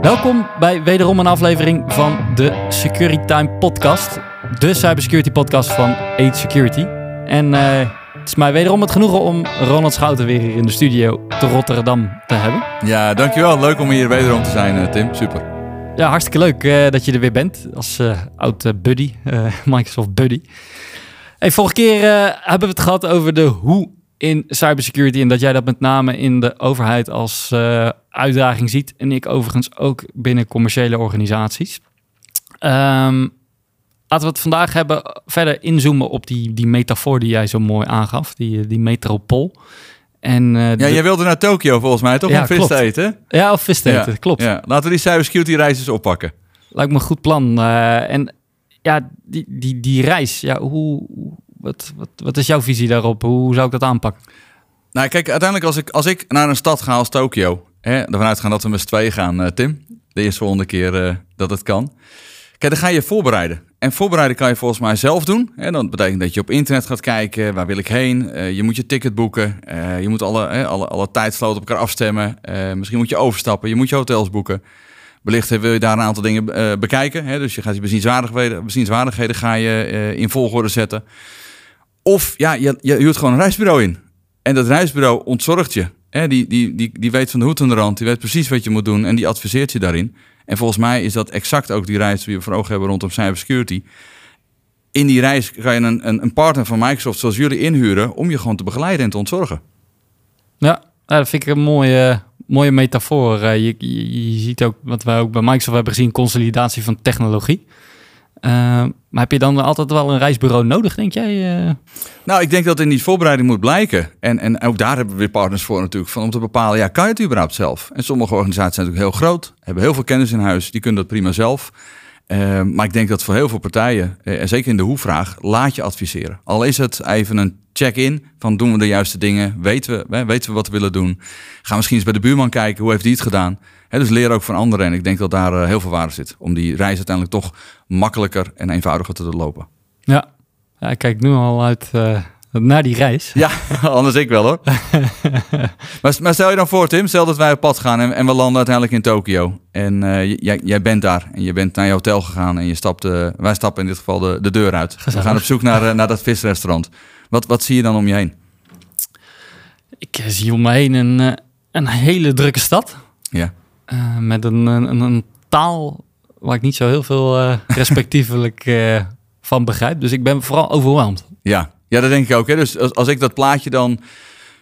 Welkom bij wederom een aflevering van de Security Time podcast. De cybersecurity podcast van 8 Security. En uh, het is mij wederom het genoegen om Ronald Schouten weer hier in de studio te Rotterdam te hebben. Ja, dankjewel. Leuk om hier wederom te zijn, uh, Tim. Super. Ja, hartstikke leuk uh, dat je er weer bent als oud buddy, Microsoft buddy. Hey, vorige keer hebben we het gehad over de hoe in cybersecurity en dat jij dat met name in de overheid als uh, uitdaging ziet. En ik overigens ook binnen commerciële organisaties. Um, laten we het vandaag hebben, verder inzoomen op die, die metafoor die jij zo mooi aangaf, die, die metropool. En, uh, ja, de... jij wilde naar Tokio volgens mij, toch? Ja, om vis te eten? Ja, of vis te eten, klopt. Ja. Laten we die cybersecurity reis oppakken. Lijkt me een goed plan. Uh, en ja, die, die, die reis, ja, hoe, wat, wat, wat is jouw visie daarop? Hoe zou ik dat aanpakken? Nou, kijk, uiteindelijk als ik, als ik naar een stad ga als Tokio, hè, ervan uitgaan dat we met z'n tweeën gaan, uh, Tim, de eerste volgende keer uh, dat het kan. Kijk, dan ga je voorbereiden. En voorbereiden kan je volgens mij zelf doen. Hè. Dat betekent dat je op internet gaat kijken, waar wil ik heen? Uh, je moet je ticket boeken, je moet alle, alle, alle tijdsloten op elkaar afstemmen. misschien moet je overstappen, je moet je hotels boeken. Wellicht wil je daar een aantal dingen bekijken. Hè. Dus je gaat je bezienswaardigheden, bezienswaardigheden ga je in volgorde zetten. Of ja, je, je huurt gewoon een reisbureau in. En dat reisbureau ontzorgt je. Hè, die, die, die, die weet van de hoed en de rand, die weet precies wat je moet doen en die adviseert je daarin. En volgens mij is dat exact ook die reis die we voor ogen hebben rondom cybersecurity. In die reis ga je een, een, een partner van Microsoft zoals jullie inhuren om je gewoon te begeleiden en te ontzorgen. Ja, dat vind ik een mooie, mooie metafoor. Eh, je, je, je ziet ook wat wij ook bij Microsoft hebben gezien, consolidatie van technologie. Uh, maar heb je dan altijd wel een reisbureau nodig, denk jij? Uh... Nou, ik denk dat in die voorbereiding moet blijken. En, en ook daar hebben we weer partners voor natuurlijk. Van om te bepalen, ja, kan je het überhaupt zelf? En sommige organisaties zijn natuurlijk heel groot. Hebben heel veel kennis in huis. Die kunnen dat prima zelf. Uh, maar ik denk dat voor heel veel partijen, en zeker in de hoe-vraag, laat je adviseren. Al is het even een check-in van doen we de juiste dingen? Weten we, weten we wat we willen doen? Ga misschien eens bij de buurman kijken, hoe heeft die het gedaan? dus leer ook van anderen. En ik denk dat daar eh, heel veel waarde zit. Om die reis uiteindelijk toch makkelijker en eenvoudiger te lopen. Ja, ja ik kijk nu al uit uh, naar die reis. Ja, anders ik wel hoor. maar, maar, stel je dan voor Tim, stel dat wij op pad gaan en, en we landen uiteindelijk in Tokio. En uh, jij, jij bent daar en je bent naar je hotel gegaan en je stapt, wij stappen in dit geval de, de deur uit. We gaan op zoek naar, naar dat visrestaurant. Wat, wat zie je dan om je heen? Ik zie om me heen een, een hele drukke stad. Ja. Uh, met een, een, een, taal waar ik niet zo heel veel uh, respectievelijk uh, van begrijp. Dus ik ben vooral overweldigd. Ja. ja, dat denk ik ook. Hè. Dus als, als ik dat plaatje dan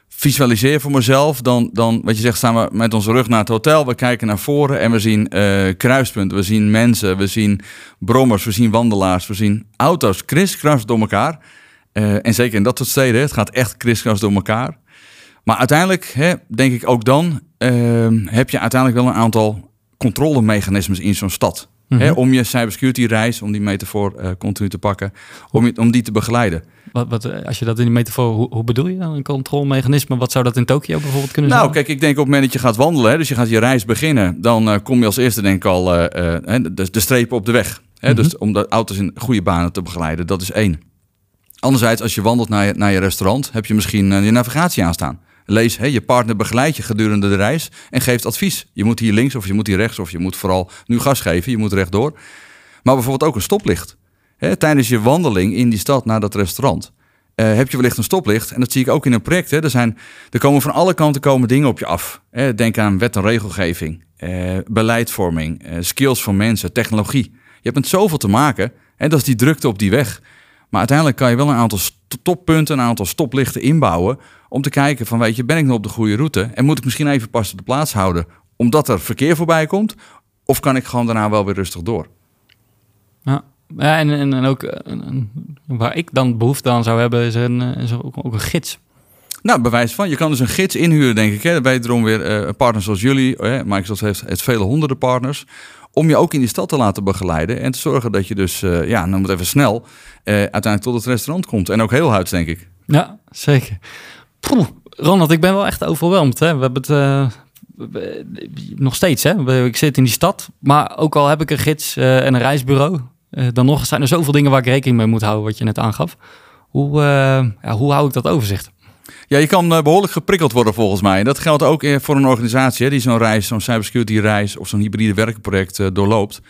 visualiseer voor mezelf, dan, dan wat je zegt, staan we met onze rug naar het hotel. We kijken naar voren en we zien kruispunten, we zien mensen, we zien brommers, we zien wandelaars, we zien auto's kriskras door elkaar. En zeker in dat soort steden, het gaat echt kriskras door elkaar. Maar uiteindelijk, hè, denk ik ook dan, Ehm, heb je uiteindelijk wel een aantal controlemechanismes in zo'n stad. hè, mhm. om je cybersecurity reis, om die metafoor uh, continu te pakken, om, om die te begeleiden. Wat, wat, eh, als je dat in die metafoor, hoe, hoe bedoel je dan een controlemechanisme? Wat zou dat in Tokio bijvoorbeeld kunnen nou, zijn? Nou, kijk, ik denk op het moment dat je gaat wandelen, hè, dus je gaat je reis beginnen, dan uh, kom je als eerste denk ik al de, de, strepen op de weg. Hè, mhm. Dus om de auto's in goede banen te begeleiden, dat is één. Anderzijds, als je wandelt naar je, naar je restaurant, heb je misschien je navigatie aanstaan. Lees, je partner begeleidt je gedurende de reis en geeft advies. Je moet hier links of je moet hier rechts of je moet vooral nu gas geven, je moet rechtdoor. Maar bijvoorbeeld ook een stoplicht. Hè, tijdens je wandeling in die stad naar dat restaurant uh, heb je wellicht een stoplicht. En dat zie ik ook in een project. Hè. Er, zijn, er komen van alle kanten komen dingen op je af. Hè. Denk aan wet en regelgeving, uh, beleidvorming, skills van mensen, technologie. Je hebt met zoveel te maken. En dat is die drukte op die weg. Maar uiteindelijk kan je wel een aantal toppunten, een aantal stoplichten inbouwen. Om te kijken van, weet je, ben ik nog op de goede route? En moet ik misschien even pas op de plaats houden, omdat er verkeer voorbij komt? Of kan ik gewoon daarna wel weer rustig door? Ja, ja en, en, en ook en, waar ik dan behoefte aan zou hebben, is, een, is ook, ook een gids. Nou, bewijs van. Je kan dus een gids inhuren, denk ik. Hè. Wederom weer uh, partners zoals jullie. Hè. Microsoft heeft, heeft vele honderden partners. Om je ook in die stad te laten begeleiden. En te zorgen dat je dus, uh, ja, noem het even snel, uh, uiteindelijk tot het restaurant komt. En ook heel huids, denk ik. Ja, zeker. Ronald, ik ben wel echt overweldigd. We hebben het uh, nog steeds. Hè? Ik zit in die stad, maar ook al heb ik een gids en een reisbureau, dan nog zijn er zoveel dingen waar ik rekening mee moet houden, wat je net aangaf. Hoe, ja, hoe hou ik dat overzicht? Ja, je kan behoorlijk geprikkeld worden volgens mij. Dat geldt ook voor een organisatie die zo'n reis, zo'n cybersecurity reis of zo'n hybride werkproject doorloopt.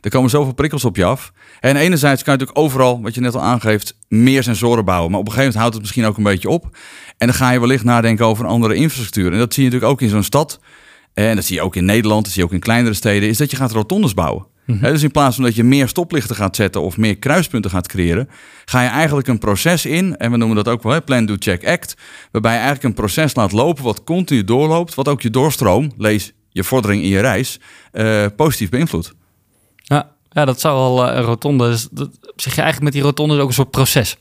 Er komen zoveel prikkels op je af. En enerzijds kan je natuurlijk overal, wat je net al aangeeft, meer sensoren bouwen. Maar op een gegeven moment houdt het misschien ook een beetje op. En dan ga je wellicht nadenken over een andere infrastructuur. En dat zie je natuurlijk ook in zo'n stad. En dat zie je ook in Nederland, dat zie je ook in kleinere steden, is dat je gaat rotondes bouwen. Mhm. dus in plaats van dat je meer stoplichten gaat zetten of meer kruispunten gaat creëren, ga je eigenlijk een proces in, en we noemen dat ook wel Plan, Do, Check, Act, waarbij je eigenlijk een proces laat lopen wat continu doorloopt, wat ook je doorstroom, lees je vordering in je reis, uh, positief beïnvloedt. Ja, ja, dat zou al uh, een rotonde. Dus dat, zeg je eigenlijk met die rotonde ook een soort proces?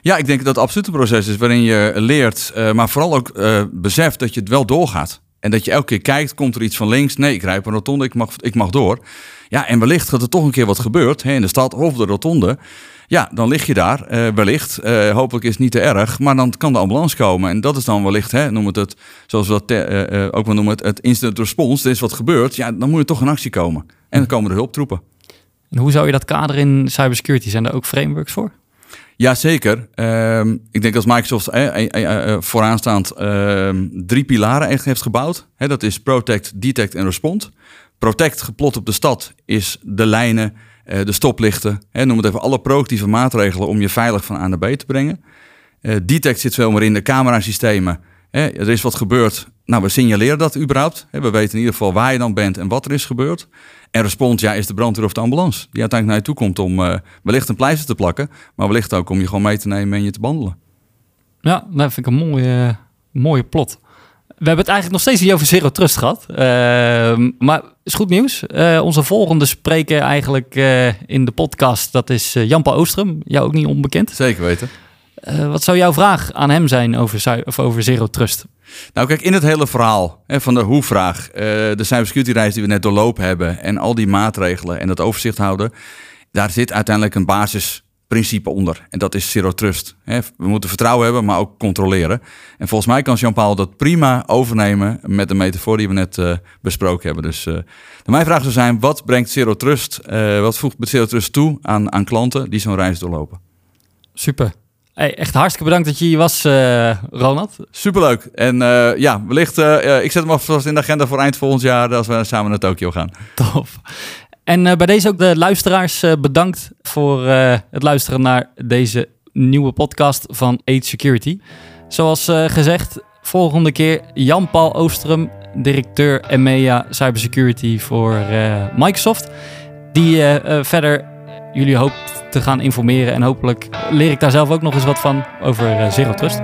Ja, ik denk dat het absoluut een proces is waarin je leert, uh, maar vooral ook beseft dat je het wel doorgaat. En dat je elke keer kijkt, komt er iets van links? Nee, ik rijd een rotonde, ik mag, ik mag door. Ja, en wellicht dat er toch een keer wat gebeurt hè, in de stad of de rotonde. Ja, dan lig je daar, uh, wellicht. hopelijk is het niet te erg, maar dan kan de ambulance komen. En dat is dan wellicht, hè, noem het het, zoals we dat ook wel noemen, het, het instant response. Er is wat gebeurd, ja, dan moet je toch in actie komen. En dan komen er hulptroepen. En hoe zou je dat kaderen in cybersecurity? Zijn er ook frameworks voor? Jazeker. Um, ik denk als Microsoft eh, eh, vooraanstaand ehm, drie pilaren echt heeft gebouwd. dat is Protect, Detect en Respond. Protect, geplot op de stad, is de lijnen, de stoplichten. noem het even alle proactieve maatregelen om je veilig van A naar B te brengen. detect zit veel meer in de camerasystemen. er is wat gebeurd. Nou, we signaleren dat überhaupt. we weten in ieder geval waar je dan bent en wat er is gebeurd. En respons, ja, is de brandweer of de ambulance. Die uiteindelijk naar je toe komt om uh, wellicht een pleister te plakken. Maar wellicht ook om je gewoon mee te nemen en je te behandelen. Ja, dat vind ik een mooie, mooie plot. We hebben het eigenlijk nog steeds niet over Zero Trust gehad. Uh, maar is goed nieuws. Uh, onze volgende spreker eigenlijk in de podcast, dat is Jan-Paul Oostrum. Jou ook niet onbekend. Zeker weten. Wat zou jouw vraag aan hem zijn over, of over Zero Trust? Nou, kijk, in het hele verhaal hè, van de hoe-vraag, uh, de cybersecurity-reis die we net doorlopen hebben en al die maatregelen en dat overzicht houden, daar zit uiteindelijk een basisprincipe onder. En dat is zero trust. Hè. We moeten vertrouwen hebben, maar ook controleren. En volgens mij kan Jean-Paul dat prima overnemen met de metafoor die we net uh, besproken hebben. Dus mijn vraag zou zijn, wat brengt zero trust, wat voegt zero trust toe aan, aan klanten die zo'n reis doorlopen? Super. Hey, echt hartstikke bedankt dat je hier was, uh, Ronald. Superleuk. En uh, ja, wellicht, uh, ik zet hem alvast in de agenda voor eind volgend jaar als we samen naar Tokio gaan. Tof. En bij deze ook de luisteraars bedankt voor het luisteren naar deze nieuwe podcast van Age Security. Zoals gezegd, volgende keer Jan-Paul Oostrum, directeur EMEA Cybersecurity voor Microsoft. Die verder jullie hoopt te gaan informeren. En hopelijk leer ik daar zelf ook nog eens wat van over uh, Zero Trust.